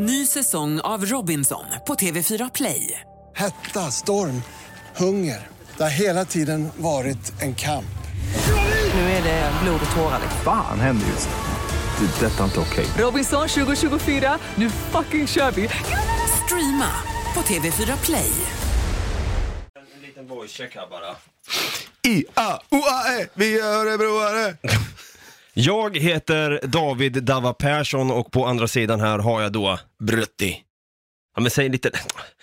Ny säsong av Robinson på TV4 Play. Hetta, storm, hunger. Det har hela tiden varit en kamp. Nu är det blod och tårar. Fan händer just nu. Det. är Detta är inte okej. Robinson 2024, nu fucking kör vi! Streama på TV4 Play. En liten voice check här bara. I, A, O, A, E, vi är örebroare. Jag heter David Dava Persson och på andra sidan här har jag då Brutti. Ja men säg lite,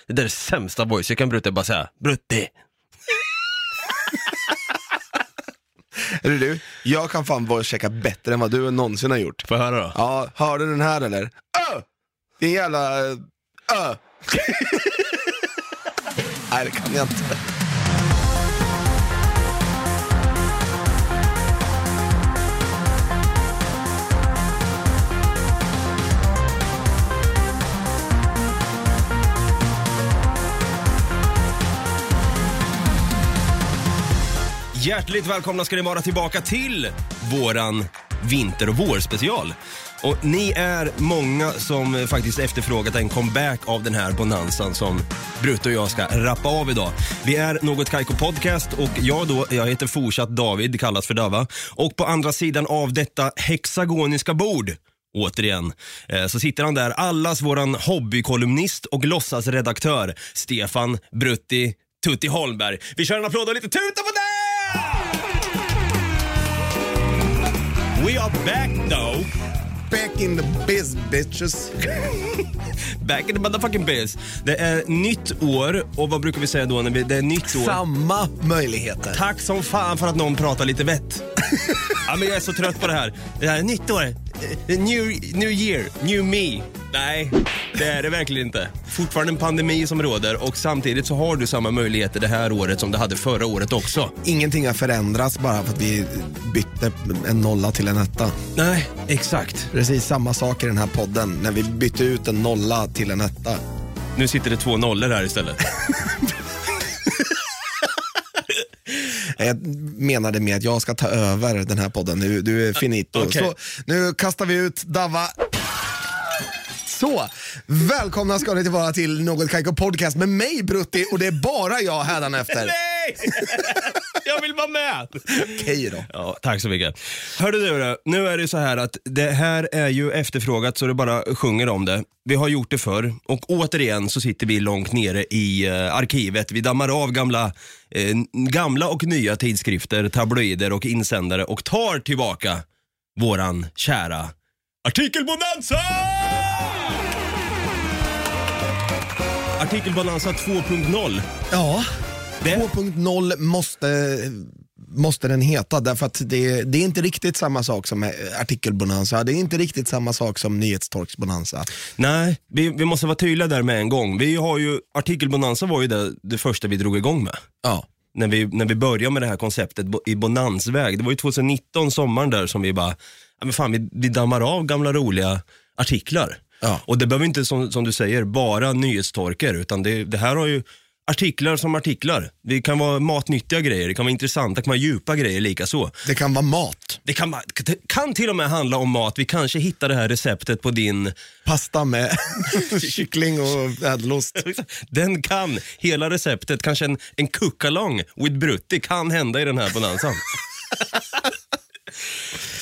det där är sämsta voice, jag kan Brutti bara säga Brutti. Är det du? Jag kan fan voice-checka bättre än vad du någonsin har gjort. Får jag höra då? Ja, hör du den här eller? Ö! Din jävla... Ö! Nej, det kan jag inte. Hjärtligt välkomna ska ni vara tillbaka till våran vinter och vårspecial. Och ni är många som faktiskt efterfrågat en comeback av den här bonanzan som Brutte och jag ska rappa av idag. Vi är Något Kaiko Podcast och jag då, jag heter fortsatt David, kallas för Dava. Och på andra sidan av detta hexagoniska bord Återigen, eh, så sitter han där, allas våran hobbykolumnist och låtsasredaktör Stefan Brutti Tutti Holmberg. Vi kör en applåd och lite tuta på dig! We are back though. Back in the biz bitches. Back in the motherfucking biz. Det är nytt år och vad brukar vi säga då när vi, det är nytt år? Samma möjligheter. Tack som fan för att någon pratar lite vett. ja, men jag är så trött på det här. Det här är nytt år. Eh, New, new year, new me. Nej, det är det verkligen inte. Fortfarande en pandemi som råder och samtidigt så har du samma möjligheter det här året som du hade förra året också. Ingenting har förändrats bara för att vi bytte en nolla till en etta. Nej, exakt. Precis samma sak i den här podden, när vi bytte ut en nolla till en etta. Nu sitter det två nollor här istället. Jag menade med att jag ska ta över den här podden. Nu, du är finito. Okej. Så, nu kastar vi ut Dava. Så, välkomna ska ni vara till Något Kaiko Podcast med mig Brutti och det är bara jag hädanefter. Nej! Jag vill vara med! Okej då. Ja, tack så mycket. Hörde du, då, nu är det så här att det här är ju efterfrågat så det bara sjunger om det. Vi har gjort det förr och återigen så sitter vi långt nere i eh, arkivet. Vi dammar av gamla, eh, gamla och nya tidskrifter, tabloider och insändare och tar tillbaka våran kära Artikelbonanza! Artikelbonanza 2.0. Ja, Det- 2.0 måste, måste den heta därför att det, det är inte riktigt samma sak som eh, artikelbonanza. Det är inte riktigt samma sak som nyhetstorksbonanza. Nej, vi, vi måste vara tydliga där med en gång. Vi har ju, artikelbonanza var ju det, det första vi drog igång med. Ja. När vi, när vi började med det här konceptet bo- i bonansväg. Det var ju 2019, sommaren där, som vi bara, ja men fan vi, vi dammar av gamla roliga artiklar. Ja. Och det behöver inte, som, som du säger, bara nyhetstorkar, utan det, det här har ju artiklar som artiklar. Det kan vara matnyttiga grejer, det kan vara intressanta, det kan vara djupa grejer likaså. Det kan vara mat. Det kan, det kan till och med handla om mat. Vi kanske hittar det här receptet på din Pasta med kyckling och ädelost. Den kan, hela receptet, kanske en, en kuckalong with brutti kan hända i den här bonanzan.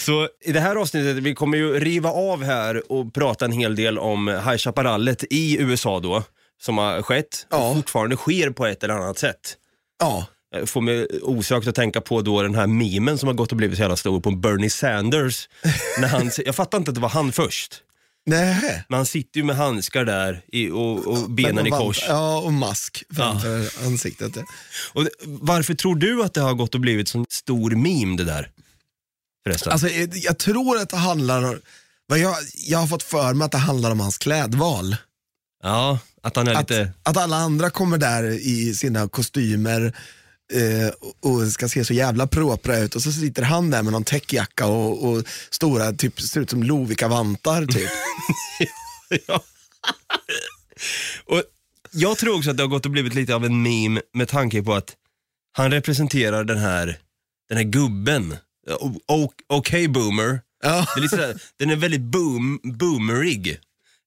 Så i det här avsnittet, vi kommer ju riva av här och prata en hel del om High Chaparrallet i USA då, som har skett Ja. och fortfarande sker på ett eller annat sätt. Ja. Jag får mig osökt att tänka på då den här memen som har gått och blivit så jävla stor på Bernie Sanders. när han, jag fattar inte att det var han först. Nej. Men han sitter ju med handskar där i, och, och benen i kors. Ja, och mask framför ansiktet. Och varför tror du att det har gått och blivit sån stor meme det där? Förresten. Alltså, eh, jag tror att det handlar om, vad jag, jag har fått för mig att det handlar om hans klädval. ja, att han är Att, lite... att alla andra kommer där i sina kostymer eh, och- och ska se så jävla propra ut och så sitter han där med någon täckjacka och, och stora, typ ser ut som Lovikka-vantar typ. ja. och jag tror också att det har gått och blivit lite av en meme med tanke på att han representerar den här, den här gubben. O- Okej boomer. ja. Det är lite sådär, den är väldigt boom, boomerig.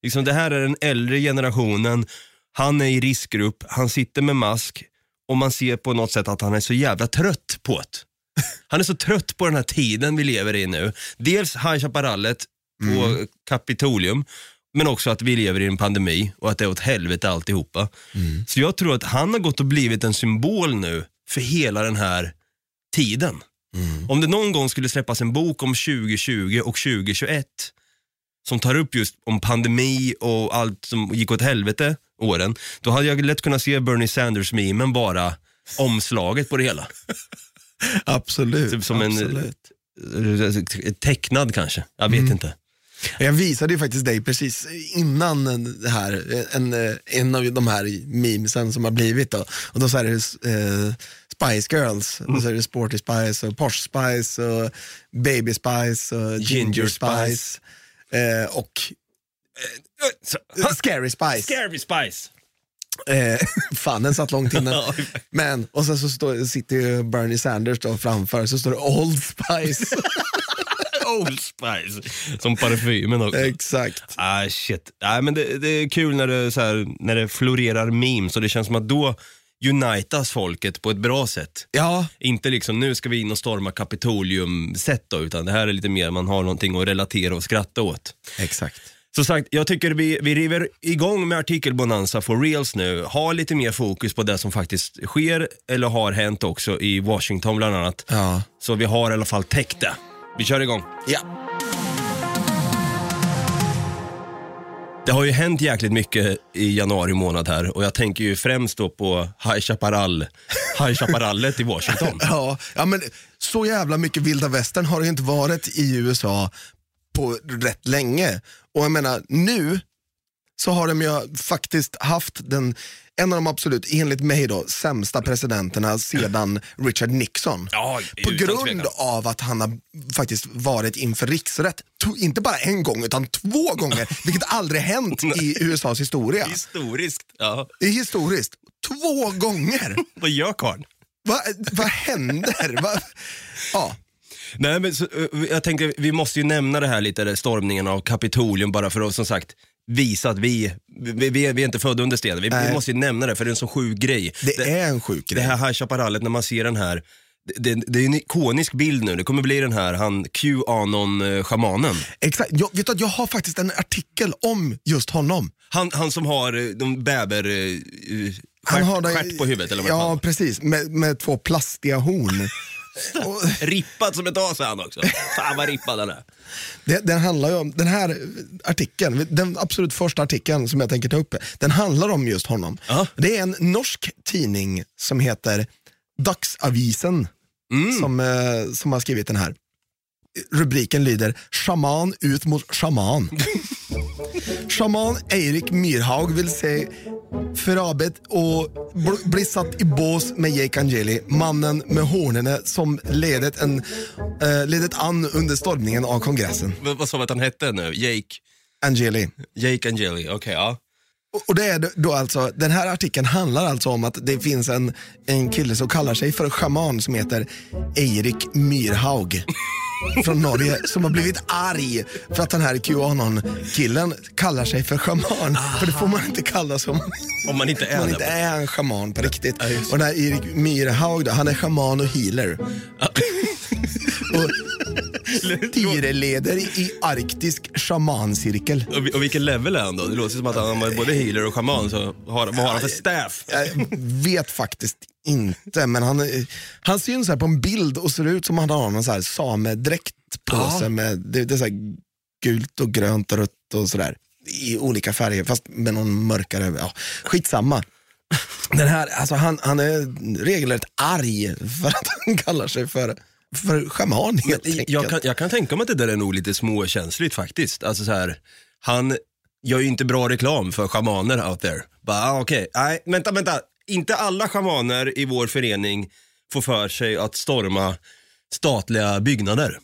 Liksom, det här är den äldre generationen, han är i riskgrupp, han sitter med mask och man ser på något sätt att han är så jävla trött på det. Han är så trött på den här tiden vi lever i nu. Dels High Chaparrallet på Kapitolium, men också att vi lever i en pandemi och att det är åt helvete alltihopa. Så jag tror att han har gått och blivit en symbol nu för hela den här tiden. Om det någon gång skulle släppas en bok om 2020 och 2021 som tar upp just om pandemi och allt som gick åt helvete åren, då hade jag lätt kunnat se Bernie Sanders-memen bara omslaget på det hela. Absolut. Typ som en- absolut. Eh, Tecknad kanske, jag vet inte. Jag visade ju faktiskt dig precis innan det här, en, en av de här memesen som har blivit då. Och då så är det eh, Spice Girls, och så är det Sporty Spice och Posh Spice och Baby Spice och Ginger, Ginger Spice. Eh, och Så, Scary Spice. Scary Spice. Eh, fan, den satt långt inne. Ja. Men, och sen så står, sitter ju Bernie Sanders då framför, så står det Old Spice. Old Spice. Som parfymen också. Exakt. Ah, shit. Ah, men det, det är kul när det, så här, när det florerar memes och det känns som att då unitas folket på ett bra sätt. Ja, Inte liksom nu ska vi in och storma Kapitolium-sätt då, utan det här är lite mer man har någonting att relatera och skratta åt. exakt. Som sagt, jag tycker vi, vi river igång med artikelbonanza for reals nu. Ha lite mer fokus på det som faktiskt sker eller har hänt också i Washington bland annat. Ja. Så vi har i alla fall täckt det. Vi kör igång. Ja. Det har ju hänt jäkligt mycket i januari månad här och jag tänker ju främst då på High Chaparral, High Chaparrallet i Washington. Ja, ja, men så jävla mycket vilda västern har det ju inte varit i USA på rätt länge. Och jag menar, nu så har de ju faktiskt haft den, en av de absolut, enligt mig då, sämsta presidenterna sedan Richard Nixon. Ja, på grund av att han har faktiskt varit inför riksrätt, inte bara en gång utan två gånger, vilket aldrig hänt i USAs historia. Historiskt. Ja. Det är historiskt. Två gånger! Vad gör karln? Va, vad händer? Va? Ja. Nej, men så, eh, jag tänker, vi måste ju nämna det här lite, stormningen av Kapitolium bara för att som sagt visa att vi, vi, vi, är, inte födda under stenen. Vi, vi måste ju nämna det för det är en så sjuk grej. Det, är en sjuk Det grej. här High Chaparrallet, när man ser den här, det, det, det är en ikonisk bild nu. Det kommer bli den här, han Qanon-schamanen. Exakt. Jag, vet du, att jag har faktiskt en artikel om just honom. Han, han som har eh, de bäver... eh, eh, Han Stjärt, har det- stjärt på huvudet eller vad Ja, precis. Med, med två plastiga horn. Och Rippad som ett as är han också. Fan vad rippad han är. det, den handlar om, den här artikeln, den absolut första artikeln som jag tänker ta upp, den handlar om just honom. Ja. Det är en norsk tidning som heter Dagsavisen Mm. som, eh, som har skrivit den här. Rubriken lyder Shaman ut mot shaman. Shaman Eirik Myrhaug vill se förabet och bl- bli satt i bås med Jake Angeli, mannen med hornen som ledet, en, eh, ledet an under stormningen av kongressen. Vad, vad sa vi att han hette nu? Jake? Angeli. Jake Angeli, okej ja. Och- det är då alltså, den här artikeln handlar alltså om att det finns en, en kille som kallar sig för schaman som heter Eirik Myrhaug från Norge som har blivit arg för att den här Qanon-killen kallar sig för schaman. För det får man inte kalla sig om man, Om man inte är man inte är en schaman på riktigt. Ja. Och den här Eirik Myrhaug då, han är schaman och healer. och styreleder i arktisk shamancirkel. Och, och vilken level är han då? Det låter som att han var både healer och shaman, så har, vad har han för staff? Jag vet faktiskt inte, men han, han syns här på en bild och ser ut som att han har någon så här samedräkt på Ja. sig. Med, det, det är så här gult och grönt och rött och sådär. I olika färger, fast med någon mörkare. Ja, skitsamma. Den här, alltså han, han är regelrätt arg för att han kallar sig för, för schaman helt enkelt. Jag kan, jag kan tänka mig att det där är nog lite småkänsligt faktiskt. Alltså så här, han gör ju inte bra reklam för schamaner out there. Bara, ah, okej, nej, vänta, vänta. Inte alla schamaner i vår förening får för sig att storma statliga byggnader.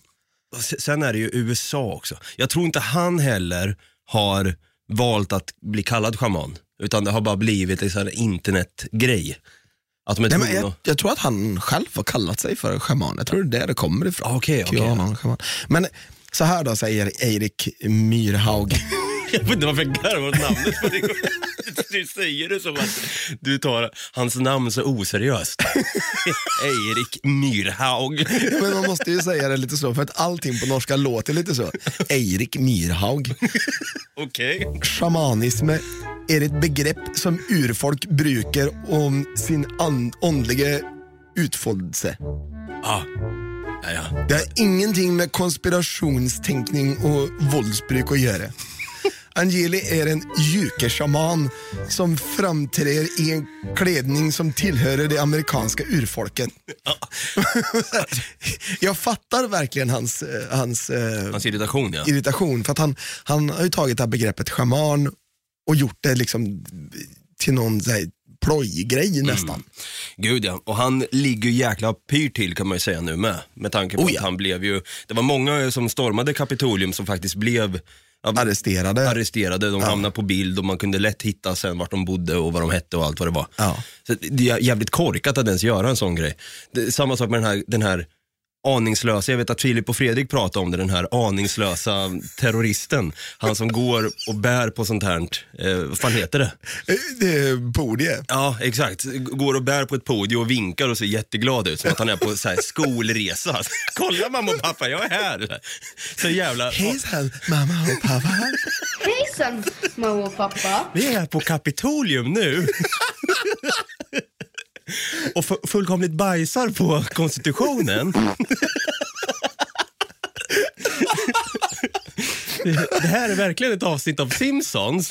Sen är det ju USA också. Jag tror inte han heller har valt att bli kallad schaman. Utan det har bara blivit en internetgrej. Att de är Nej, men jag, jag tror att han själv har kallat sig för schaman. Jag tror det är där det kommer ifrån. Okej. Qanon, schaman. Men så här då säger Eirik Myrhaug. Jag vet inte varför jag garvar åt namnet. Du säger det som att du tar hans namn så oseriöst. Erik Myrhaug. Men man måste ju säga det lite så, för att allting på norska låter lite så. Eirik Myrhaug. Okej. Shamanism är ett begrepp som urfolk brukar om sin an- andliga utfoldelse. Ah. Ja, ja. Det har ingenting med konspirationstänkning och våldsbruk att göra. Angeli är en jukeshaman som framträder i en klädning som tillhör det amerikanska urfolket. Jag fattar verkligen hans, eh, hans eh, Hans irritation ja. irritation för att han, han har ju tagit det här begreppet shaman och gjort det liksom till någon här plojgrej nästan. Gud ja, och han ligger ju jäkla pyrt till kan man ju säga nu med. Med tanke på Oh ja. att han blev ju, det var många som stormade Kapitolium som faktiskt blev ja, Arresterade. arresterade. De hamnade på bild och man kunde lätt hitta sen vart de bodde och vad de hette och allt vad det var. Ja. Så det är jävligt korkat att ens göra en sån grej. Det samma sak med den här, den här aningslösa, jag vet att Filip och Fredrik pratade om det, den här aningslösa terroristen. Han som går och bär på sånt här, eh, vad fan heter det? Det är podiet. Ja, exakt. Går och bär på ett podium och vinkar och ser jätteglad ut. Som att han är på så här skolresa. Kolla mamma och pappa, jag är här. Så jävla... Hejsan mamma och pappa. Hejsan mamma och pappa. Vi är på Kapitolium nu. och fu- fullkomligt bajsar på konstitutionen. det, här är verkligen ett avsnitt av Simpsons.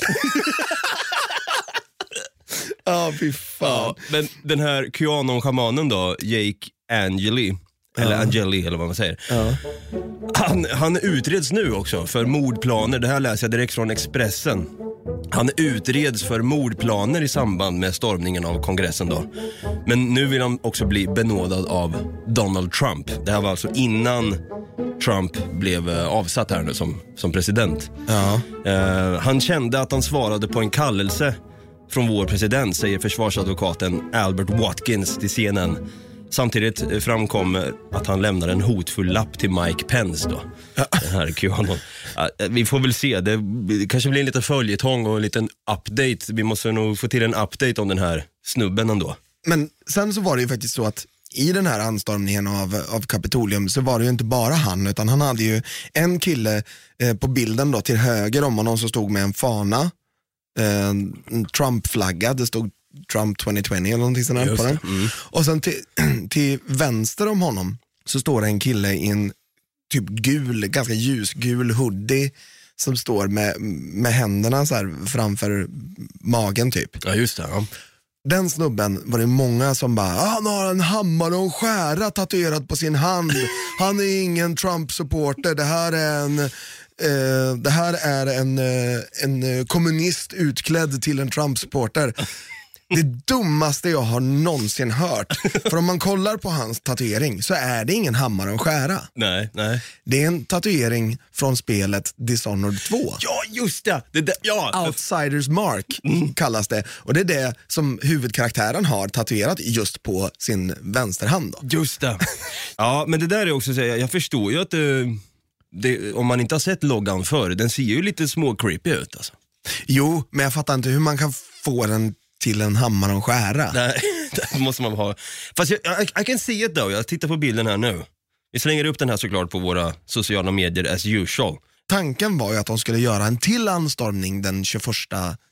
Ja, fy fan. Ja, men den här QAnon-schamanen då, Jake Angeli, eller Angeli eller vad man säger. Han, han utreds nu också för mordplaner. Det här läser jag direkt från Expressen. Han utreds för mordplaner i samband med stormningen av kongressen då. Men nu vill han också bli benådad av Donald Trump. Det här var alltså innan Trump blev eh, avsatt här nu som, som president. Ja. Eh, han kände att han svarade på en kallelse från vår president, säger försvarsadvokaten Albert Watkins till CNN. Samtidigt framkommer att han lämnar en hotfull lapp till Mike Pence då. Den här QAnon. Vi får väl se, det, det kanske blir en liten följetong och en liten update. Vi måste nog få till en update om den här snubben ändå. Men sen så var det ju faktiskt så att i den här anstormningen av, av Kapitolium så var det ju inte bara han utan han hade ju en kille eh, på bilden då till höger om honom som stod med en fana, eh, en Trump-flagga, det stod Trump 2020 eller någonting sånt där på den. Och sen till, till vänster om honom så står det en kille i en typ gul, ganska ljusgul hoodie som står med, med händerna så här framför magen typ. Ja, just det. Ja. Den snubben var det många som bara, ah, han har en hammare och en skära tatuerad på sin hand. Han är ingen Trump-supporter, det här är en eh, det här är en, eh, en eh, kommunist utklädd till en Trump-supporter. Det dummaste jag har någonsin hört. För om man kollar på hans tatuering så är det ingen hammare och skära. Nej, nej. Det är en tatuering från spelet Dishonored 2. Ja, just det! det, där- ja. Outsiders mark kallas det. Och det är det som huvudkaraktären har tatuerat just på sin vänsterhand. Då. Just det. Ja, men det där är också så jag förstår ju att det, det, om man inte har sett loggan förr, den ser ju lite små creepy ut alltså. Jo, men jag fattar inte hur man kan få den till en hammare och skära. Nej, det måste man ha. Fast jag, jag, I can see it though, jag tittar på bilden här nu. Vi slänger upp den här såklart på våra sociala medier as usual. Tanken var ju att de skulle göra en till anstormning den 21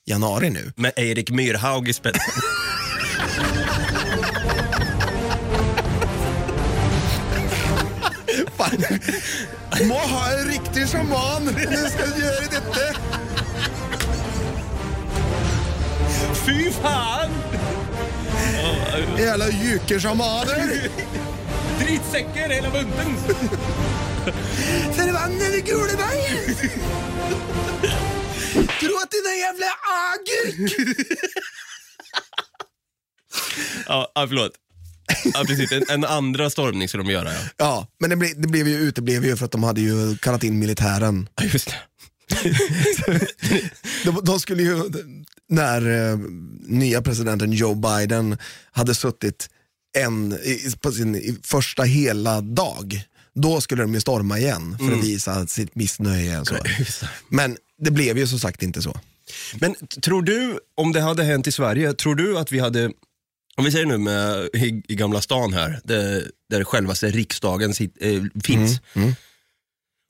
januari nu. Med Erik Myrhaug i spetsen. Fan. Må ha en riktig shaman, nu ska jag göra detta. Fy fan! Jävla jukeshamaner. Dritsäcker hela bunten! I Guleberg? Det är en jävla agurk. Ja, ja, förlåt. Ja, precis. En, en andra stormning ska de göra, ja. Ja, men det, ble, det blev ju uteblev ju för att de hade ju kallat in militären. Ja, Just det. De, de skulle ju, när eh, nya presidenten Joe Biden hade suttit en, i, på sin i, första hela dag, då skulle de ju storma igen för att visa sitt missnöje. Och så. Men det blev ju som sagt inte så. Men tror du, om det hade hänt i Sverige, tror du att vi hade, om vi säger nu med, i, i Gamla stan här, där, där självaste riksdagen sit, eh, finns.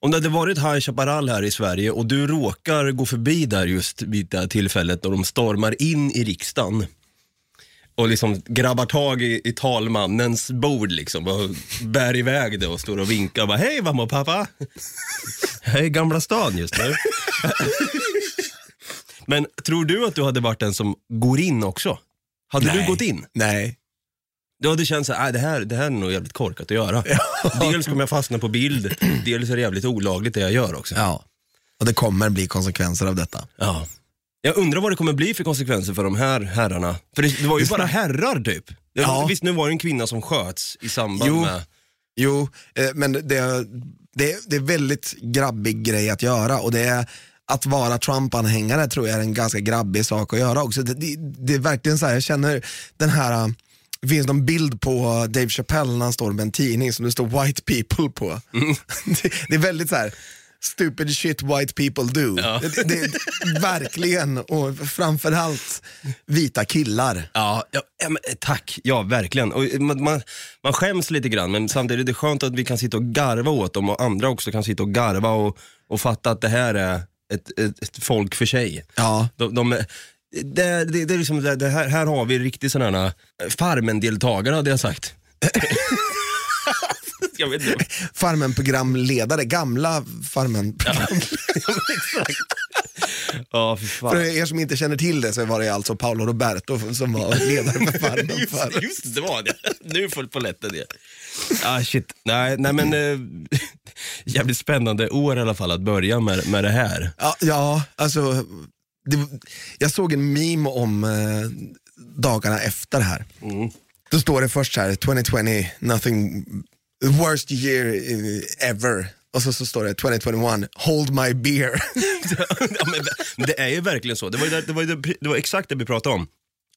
Om det hade varit High Chaparral här i Sverige och du råkar gå förbi där just vid det här tillfället då de stormar in i riksdagen och liksom grabbar tag i, i talmannens bord liksom och bär iväg det och står och vinkar och bara hej mamma och pappa. I Gamla stan just nu. Men tror du att du hade varit den som går in också? Hade du Nej. gått in? Nej. Du hade känt så här, "Nej, det här, det här är nog jävligt korkat att göra. Dels kommer jag fastna på bild, dels är det jävligt olagligt det jag gör också. Ja. Och det kommer bli konsekvenser av detta. Ja. Jag undrar vad det kommer bli för konsekvenser för de här herrarna. För det, det var ju bara herrar typ. Jag, Ja. Visst, nu var det en kvinna som sköts i samband Jo. med... Jo, eh, men det, det, det är väldigt grabbig grej att göra och det är att vara Trump-anhängare tror jag är en ganska grabbig sak att göra också. Det, det, det är verkligen så här, jag känner den här, det finns någon bild på Dave Chappelle när han står med en tidning som det står white people på. Det, det är väldigt så här. Stupid shit white people do. Ja. Det, det, verkligen, och framförallt vita killar. Ja, ja, eh, tack. Ja, verkligen. Och, eh, man, man, man skäms lite grann, men samtidigt är det skönt att vi kan sitta och garva åt dem och andra också kan sitta och garva och, och fatta att det här är ett, ett, ett folk för sig. Ja. De, de, det, det, det är liksom, det, det här, här har vi riktigt sådana här Farmen-deltagare hade jag sagt. jag vet inte. Farmen-programledare, gamla farmen Ja, fy fan. För er som inte känner till det så var det alltså Paolo Roberto som var ledare för Farmen. Just, För. just det, det var det. Nu föll polletten ner. Ah, shit. Nej, nej men eh, jävligt spännande år i alla fall att börja med, med det här. Ja, ja, alltså. Det, jag såg en meme om eh, dagarna efter det här. Då står det först så här, 2020, nothing, worst year eh, ever. Och så, så står det 2021, hold my beer. ja, men, det är ju verkligen så. Det var, det, det, var det var exakt det vi pratade om.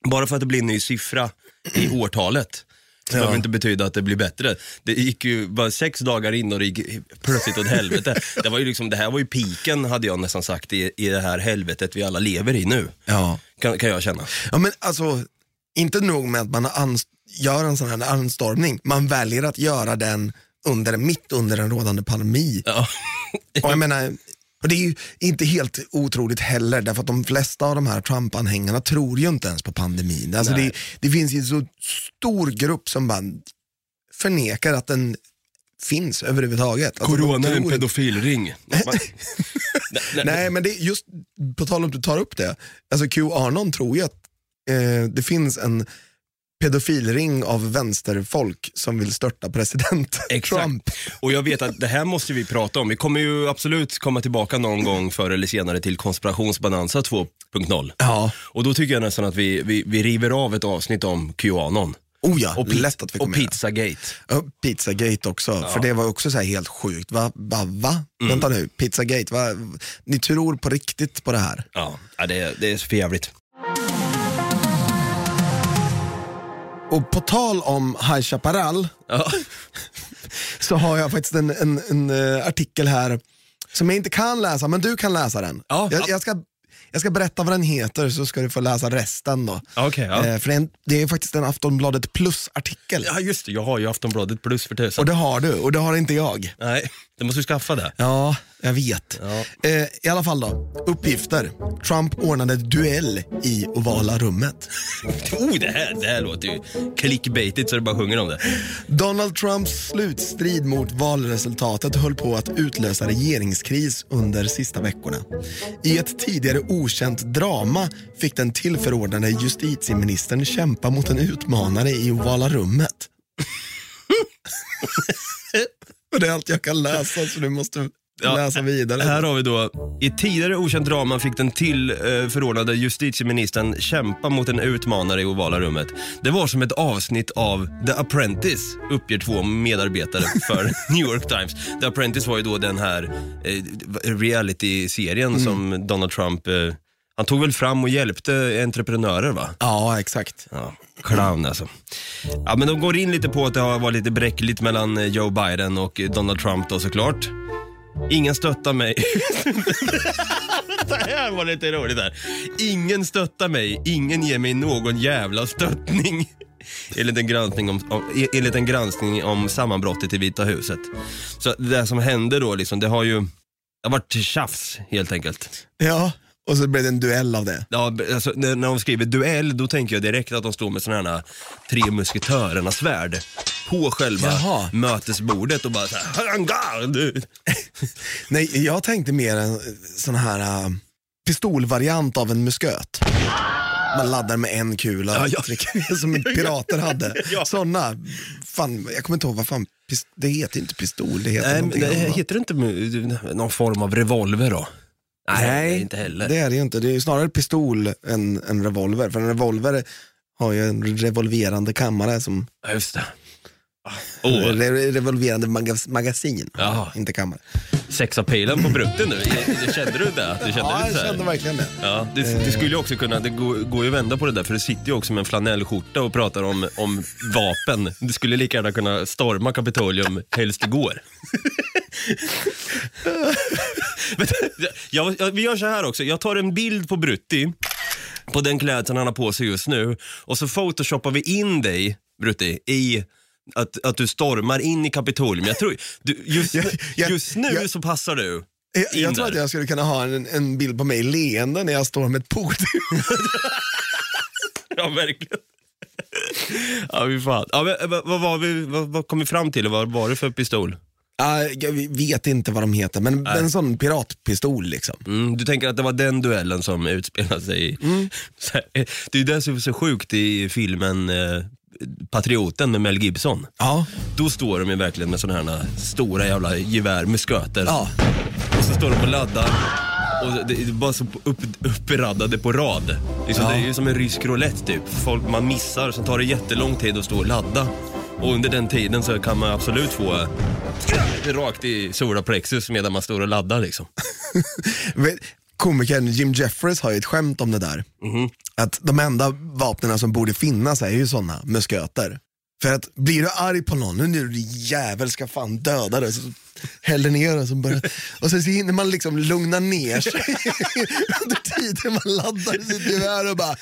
Bara för att det blir en ny siffra i årtalet så behöver det inte betyda att det blir bättre. Det gick ju bara sex dagar in och det gick plötsligt åt helvete. Det, var ju liksom, det här var ju piken hade jag nästan sagt i, i det här helvetet vi alla lever i nu. ja. Kan, kan jag känna. ja, men alltså, inte nog med att man gör en sån här anstormning, man väljer att göra den under, mitt under en rådande pandemi. Ja. Och jag menar, och det är ju inte helt otroligt heller, därför att de flesta av de här Trump-anhängarna tror ju inte ens på pandemin. Alltså det, det finns ju en så stor grupp som bara förnekar att den finns överhuvudtaget. Alltså, Corona är en pedofilring. Nej, men det just på tal om att du tar upp det, alltså Qanon tror ju att eh, det finns en pedofilring av vänsterfolk som vill störta president Exakt. Trump. Och jag vet att det här måste vi prata om. Vi kommer ju absolut komma tillbaka någon gång förr eller senare till konspirationsbonanza 2.0. Ja. Och då tycker jag nästan att vi, vi, vi river av ett avsnitt om Qanon. Oh ja, Och, lätt att vi och. Pizzagate. Ja, Pizzagate också, för det var också så här helt sjukt. Va? va, va? Mm. Vänta nu, Pizzagate, va? ni tror på riktigt på det här? Ja, ja det, är- det är för jävligt. Och på tal om High Chaparral Ja. så har jag faktiskt en, en, en eh, artikel här som jag inte kan läsa, men du kan läsa den. Ja, jag, ja. jag, ska, jag ska berätta vad den heter så ska du få läsa resten då. Okej, ja. Eh, för det är, en, det är faktiskt en Aftonbladet plus-artikel. ja, just det. Jag har ju Aftonbladet plus för tusan. Och det har du, och det har inte jag. Nej, det måste du skaffa det. Ja, jag vet. Ja. Eh, I alla fall då, uppgifter. Trump ordnade duell i ovala rummet. Oh, det här, det här låter ju clickbaitigt så det bara sjunger om det. Donald Trumps slutstrid mot valresultatet höll på att utlösa regeringskris under sista veckorna. I ett tidigare okänt drama fick den tillförordnade justitieministern kämpa mot en utmanare i ovala rummet. Och det är allt jag kan läsa så du måste Ja, läsa vidare. Här har vi då, i tidigare okänt drama fick den till eh, justitieministern kämpa mot en utmanare i ovala rummet. Det var som ett avsnitt av The Apprentice, uppger två medarbetare för New York Times. The Apprentice var ju då den här eh, reality-serien som Donald Trump eh, Han tog väl fram och hjälpte entreprenörer va? Ja, exakt. Ja, clown alltså. Ja, men de går in lite på att det har varit lite bräckligt mellan eh, Joe Biden och Donald Trump då såklart. Ingen stöttar mig. det här var lite roligt där. Ingen stöttar mig, ingen ger mig någon jävla stöttning. Enligt en, granskning om, om, enligt en granskning om sammanbrottet i Vita huset. Så det som hände då, liksom, det har ju det har varit tjafs helt enkelt. Ja, och så blev det en duell av det. Ja, alltså, när, när de skriver duell, då tänker jag direkt att de står med sådana här tre musketörernas svärd på själva Jaha. mötesbordet och bara så här! Nej, jag tänkte mer en sån här äh, pistolvariant av en musköt. Man laddar med en kula, Ja, ja. som pirater hade. Ja. Såna, fan, jag kommer inte ihåg vad fan, det heter inte pistol, det heter Nej, det heter det inte någon form av revolver då? Nej, inte heller. det är det ju inte. Det är ju snarare pistol än en revolver. För en revolver har ju en revolverande kammare som, Ja, just det. Åh, re- revolverande magas, magasin, Jaha. inte kammare. sexapilen på brutten nu, kände du det? Du kände Ja, jag här? kände verkligen det. Ja, det, det skulle ju också kunna, det går, går ju att vända på det där för det sitter ju också med en flanellskjorta och pratar om, om vapen. Du skulle lika gärna kunna storma Kapitolium helst igår. Men, jag, jag, vi gör så här också, jag tar en bild på Brutti, på den klädseln han har på sig just nu och så photoshoppar vi in dig, Brutti, i att, att du stormar in i Kapitolium. Jag tror, du, just, Jag- jag- just nu jag- så passar du Jag, jag tror att jag skulle kunna ha en, en bild på mig leende när jag står med ett podium. Ja, verkligen. Ja, vi fan. Ja, men, vad, var vi, vad, vad kom vi fram till? Vad var det för pistol? Ja, jag vet inte vad de heter, men en sån piratpistol liksom. Mm, du tänker att det var den duellen som utspelade sig i... Eh, Det är ju det som är så sjukt i filmen eh, Patrioten med Mel Gibson. Ja. Då står de ju verkligen med sådana här stora jävla gevär med sköter. Ja. Och så står de och laddar. Och det är bara så upp, uppraddade på rad. Liksom, Ja. Det är ju som en rysk roulette typ. Folk man missar, så tar det jättelång tid att stå och ladda. Och under den tiden så kan man absolut få eh, rakt i solarplexus medan man står och laddar liksom. Komikern Jim Jeffries har ju ett skämt om det där. Mhm. Att de enda vapnen som borde finnas är ju såna musköter. För att blir du arg på någon, nu är du jävel ska fan döda dig. Så häller ner och så börjar, och sen så hinner man liksom lugna ner sig under tiden man laddar sitt gevär och bara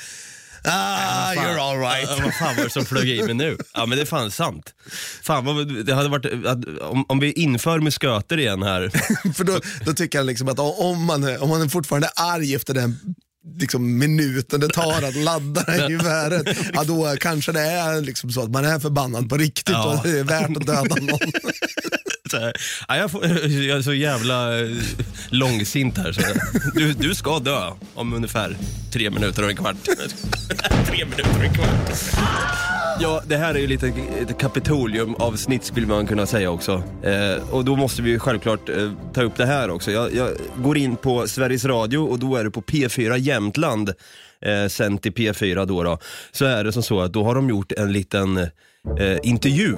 Ah, you're all right. Ja, vad fan var det som flög i mig nu? Ja men det är fan sant. Fan vad, det hade varit, att, om, om vi inför musköter igen här. För då, då tycker jag liksom att om man, är- om man är fortfarande arg efter den liksom, minuten det tar att ladda det här geväret, ja, då kanske det är liksom så att man är förbannad på riktigt Ja. och det är värt att döda någon. Ja, jag, får, jag är så jävla eh, långsint här. Så du, du ska dö om ungefär tre minuter och en kvart. tre minuter och en kvart. Ja, det här är ju lite ett kapitolium-avsnitt skulle man kunna säga också. Eh, och då måste vi ju självklart eh, ta upp det här också. Jag, jag går in på Sveriges Radio och då är det på P4 Jämtland, eh, sänt i P4 då, då. Så är det som så att då har de gjort en liten eh, intervju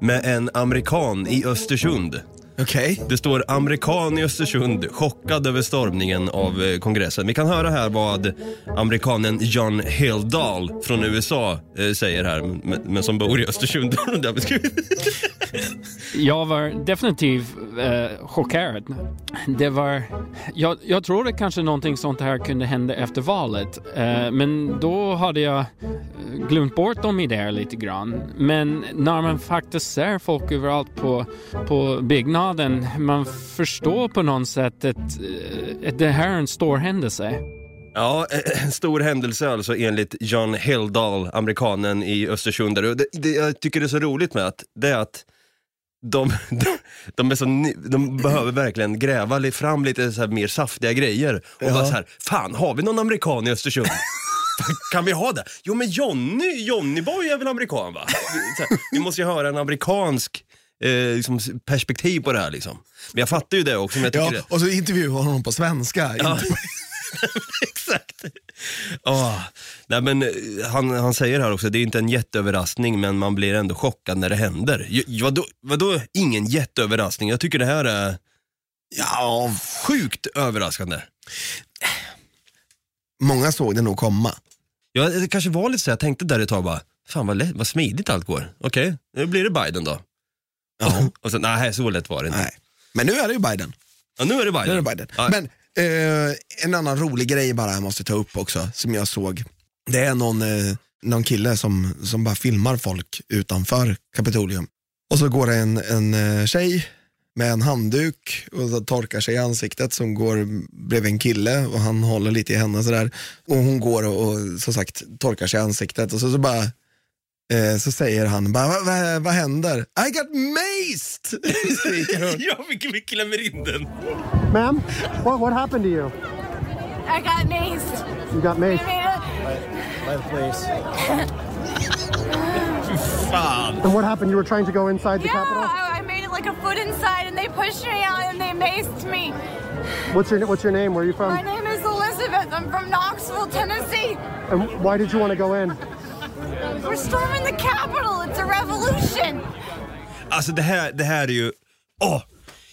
med en amerikan i Östersund. Okej. Det står amerikan i Östersund chockad över stormningen av eh, kongressen. Vi kan höra här vad amerikanen John Hildal från USA eh, säger här, men, men som bor i Östersund. Jag var definitivt eh, chockerad. Det var, jag, jag trodde kanske någonting sånt här kunde hända efter valet, eh, men då hade jag eh, glömt bort de idéer lite grann. Men när man faktiskt ser folk överallt på, på byggnaden, man förstår på något sätt att, eh, att det här är en stor händelse. Ja, eh, en stor händelse alltså enligt John Hildal, amerikanen i Östersund. Det, det jag tycker det är så roligt med att, det är att de, de, de, är så, de behöver verkligen gräva fram lite så här mer saftiga grejer. Och Ja. bara så här, fan har vi någon amerikan i Östersund? kan vi ha det? Jo men Johnny, Johnny Boy är väl amerikan va? Så här, vi måste ju höra en amerikansk eh, liksom, perspektiv på det här liksom. Men jag fattar ju det också. Men jag tycker Ja, det, och så intervjuar honom på svenska. Ja. Exakt. Åh. Nej, men, eh, han, han säger här också, det är inte en jätteöverraskning men man blir ändå chockad när det händer. J- Vadå, vadå ingen jätteöverraskning? Jag tycker det här är Ja, sjukt överraskande. många såg det nog komma. Ja, det kanske var lite så, jag tänkte där ett tag bara, fan vad, lätt, vad smidigt allt går. Okej, nu blir det Biden då. Ja. Och så, nej så lätt var det inte. Nej. Men nu är det ju Biden. Ja, nu är det Biden. Nu är det Biden. Ja. Men eh, en annan rolig grej bara jag måste ta upp också, som jag såg. Det är någon, eh, någon kille som, som bara filmar folk utanför Kapitolium. Och så går det en, en eh, tjej med en handduk och så torkar sig i ansiktet som går bredvid en kille och han håller lite i henne sådär. Och hon går och, och som sagt torkar sig i ansiktet och så, så bara eh, så säger han, bara, vad, vad, vad händer? I got maced! skriker hon. ja, vi, vi klämmer in den. Ma'am, what, what happened to you? I got maced. You got maced? I maced. mean, Fan. And what happened? You were trying to go inside the yeah, Capitol? I, I made it like a foot inside and they pushed me out and they maced me. What's your What's your name? Where are you from? My name is Elizabeth. I'm from Knoxville, Tennessee. And why did you want to go in? We're storming the Capitol. It's a revolution. Alltså det här, det här är ju, åh.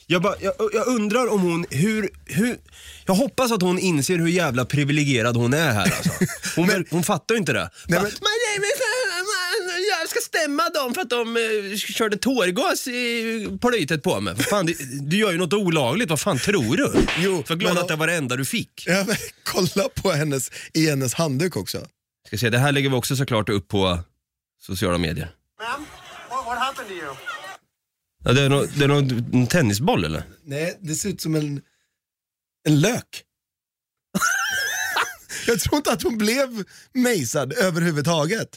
Jag, bara, jag, jag undrar om hon, hur, hur, jag hoppas att hon inser hur jävla privilegierad hon är här alltså. Hon, Men- hon fattar ju inte det. Nej, Bara, men- "Men nej, men fan, jag ska stämma dem för att de eh, körde tårgas i plytet på mig. För fan, du, du gör ju något olagligt, vad fan tror du? Jo, För glad men- att det var det enda du fick. Ja, men, kolla på hennes, i hennes handduk också. Ska se, det här lägger vi också såklart upp på sociala medier. Ma'am, what, what happened to you? Ja, det är nog det är nog en tennisboll eller? Nej, det ser ut som en, en lök. Jag tror inte att hon blev mejsad överhuvudtaget.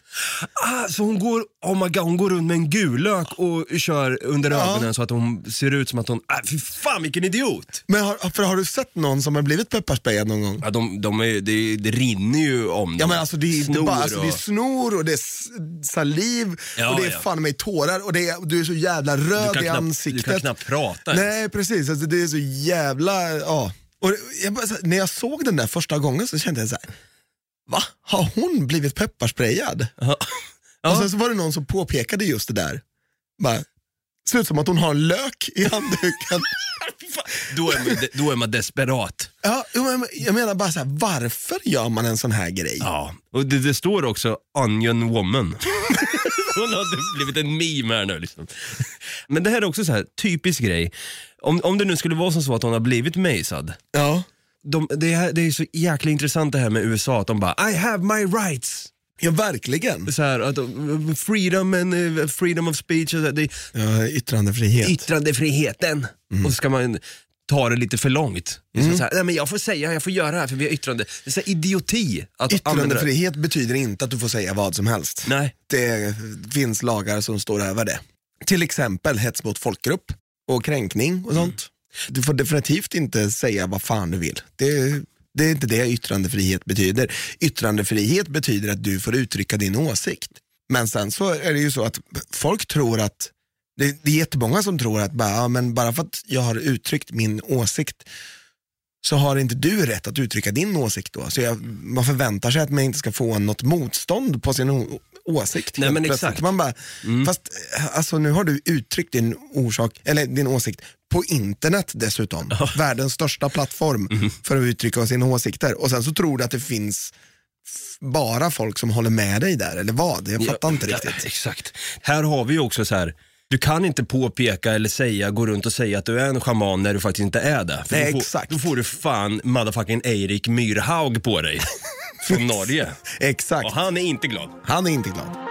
Ah, så hon går, oh my God, hon går runt med en gul lök och kör under Ja. ögonen så att hon ser ut som att hon, ah, fy fan vilken idiot! Men har, för har du sett någon som har blivit pepparsprayad någon gång? Ja, de, de är, det, det rinner ju om Ja dem. men alltså det är inte Snor bara, alltså, det är och- snor och det är s- saliv Ja, och det är ja. fan med tårar och det är, du är så jävla du, röd kan i knappt, ansiktet. du kan knappt prata ens. Nej precis, alltså, det är så jävla, ja. Och jag bara, här, när jag såg den där första gången så kände jag så här. va? Har hon blivit pepparsprayad? Ja. Och sen så var det någon som påpekade just det där. Bara, ser ut som att hon har en lök i handduken. Då, är man, då är man desperat. ja, jag menar bara så här, varför gör man en sån här grej? Ja. Och det, det står också onion woman. Hon har blivit en meme här nu liksom. Men det här är också så här typisk grej. Om, om det nu skulle vara som så att hon har blivit mejsad. Ja. De, det, är, det är så jäkla intressant det här med USA, att de bara I have my rights. Ja, verkligen. Så här, att, freedom, and, eh, freedom of speech, så här, det Ja, yttrandefrihet. yttrandefriheten. Och så ska man ta det lite för långt. Mm. Så här, Nej, men jag får säga, jag får göra det här för vi har yttrande. Det är så här idioti. Att använda. Yttrandefrihet betyder inte att du får säga vad som helst. Nej. Det finns lagar som står över det. Till exempel hets mot folkgrupp och kränkning och sånt. Du får definitivt inte säga vad fan du vill. Det, det är inte det yttrandefrihet betyder. Yttrandefrihet betyder att du får uttrycka din åsikt. Men sen så är det ju så att folk tror att, det, det är jättemånga som tror att bara, ja, men bara för att jag har uttryckt min åsikt så har inte du rätt att uttrycka din åsikt då. Så jag, man förväntar sig att man inte ska få något motstånd på sin åsikt. Nej, men plötsligt. exakt. Man bara, fast eh, alltså, nu har du uttryckt din, orsak, eller din åsikt på internet dessutom. Världens största plattform för att uttrycka sina åsikter. Och sen så tror du att det finns bara folk som håller med dig där, eller vad? Jag fattar inte Ja, riktigt. exakt. Här har vi ju också så här. Du kan inte påpeka eller säga, gå runt och säga att du är en schaman när du faktiskt inte är det. För Nej, då, får, exakt. då får du fan motherfucking Eirik Myrhaug på dig. Från Norge. Exakt. Och han är inte glad. Han är inte glad.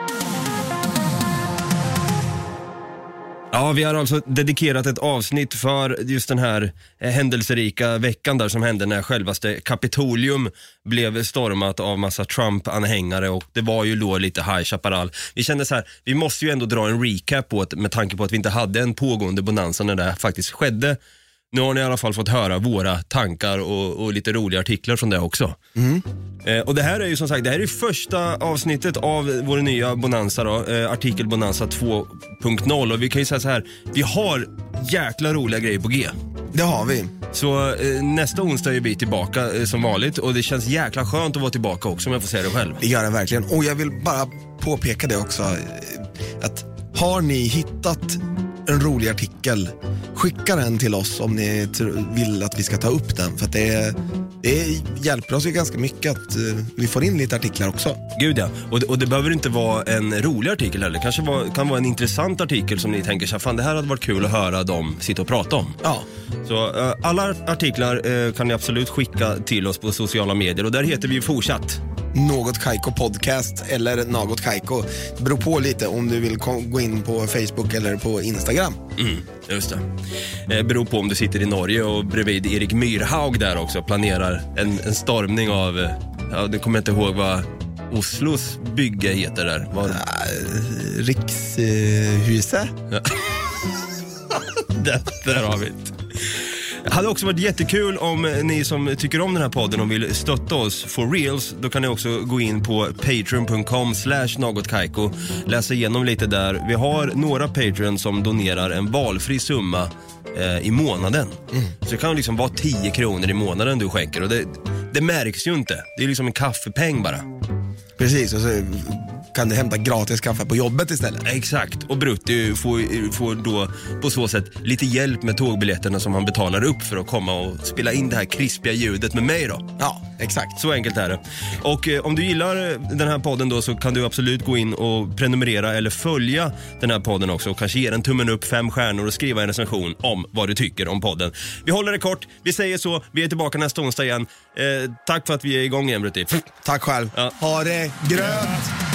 Ja, vi har alltså dedikerat ett avsnitt för just den här eh, händelserika veckan där som hände när självaste Kapitolium blev stormat av massa Trump-anhängare och det var ju då lite High Chaparral. Vi kände så här, vi måste ju ändå dra en recap på det med tanke på att vi inte hade en pågående bonanza när det faktiskt skedde. Nu har ni i alla fall fått höra våra tankar och, och lite roliga artiklar från det också. Eh, och det här är ju som sagt, det här är första avsnittet av vår nya Bonanza då, eh, artikel Bonanza 2.0 och vi kan ju säga så här, vi har jäkla roliga grejer på G. Det har vi. Så eh, nästa onsdag är vi tillbaka eh, som vanligt och det känns jäkla skönt att vara tillbaka också om jag får säga det själv. Det gör det verkligen. Och jag vill bara påpeka det också. eh, Att har ni hittat en rolig artikel, skicka den till oss om ni vill att vi ska ta upp den. För det Det hjälper oss ju ganska mycket att eh, vi får in lite artiklar också. Gud ja. Och det, och det behöver inte vara en rolig artikel heller. kanske var, kan vara en intressant artikel som ni tänker så fan det här hade varit kul att höra dem sitta och prata om. Ja. Så eh, alla artiklar eh, kan ni absolut skicka till oss på sociala medier och där heter vi fortsatt. Något Kaiko podcast eller Något Kaiko. Det beror på lite om du vill gå in på Facebook eller på Instagram. Mm, just det. Eh, beror på om du sitter i Norge och bredvid Erik Myrhaug där också planerar en, en stormning av, eh, ja det kommer jag inte ihåg vad Oslos bygge heter där. Äh, Rikshuset. där, där har vi det. Det hade också varit jättekul om ni som tycker om den här podden och vill stötta oss for reals. Då kan ni också gå in på patreon.com slash nagotkaiko. Läsa igenom lite där. Vi har några patreon som donerar en valfri summa eh, i månaden. Så det kan liksom vara 10 kronor i månaden du skänker och det, det märks ju inte. Det är liksom en kaffepeng bara. Precis, och så kan du hämta gratis kaffe på jobbet istället. Exakt, och Brutti får, får då på så sätt lite hjälp med tågbiljetterna som han betalar upp för att komma och spela in det här krispiga ljudet med mig då. Ja, exakt. Så enkelt är det. Och eh, om du gillar eh, den här podden då så kan du absolut gå in och prenumerera eller följa den här podden också och kanske ge den tummen upp, fem stjärnor och skriva en recension om vad du tycker om podden. Vi håller det kort, vi säger så, vi är tillbaka nästa onsdag igen. Eh, tack för att vi är igång igen Brutti. Tack själv. Ja. Ha det grönt!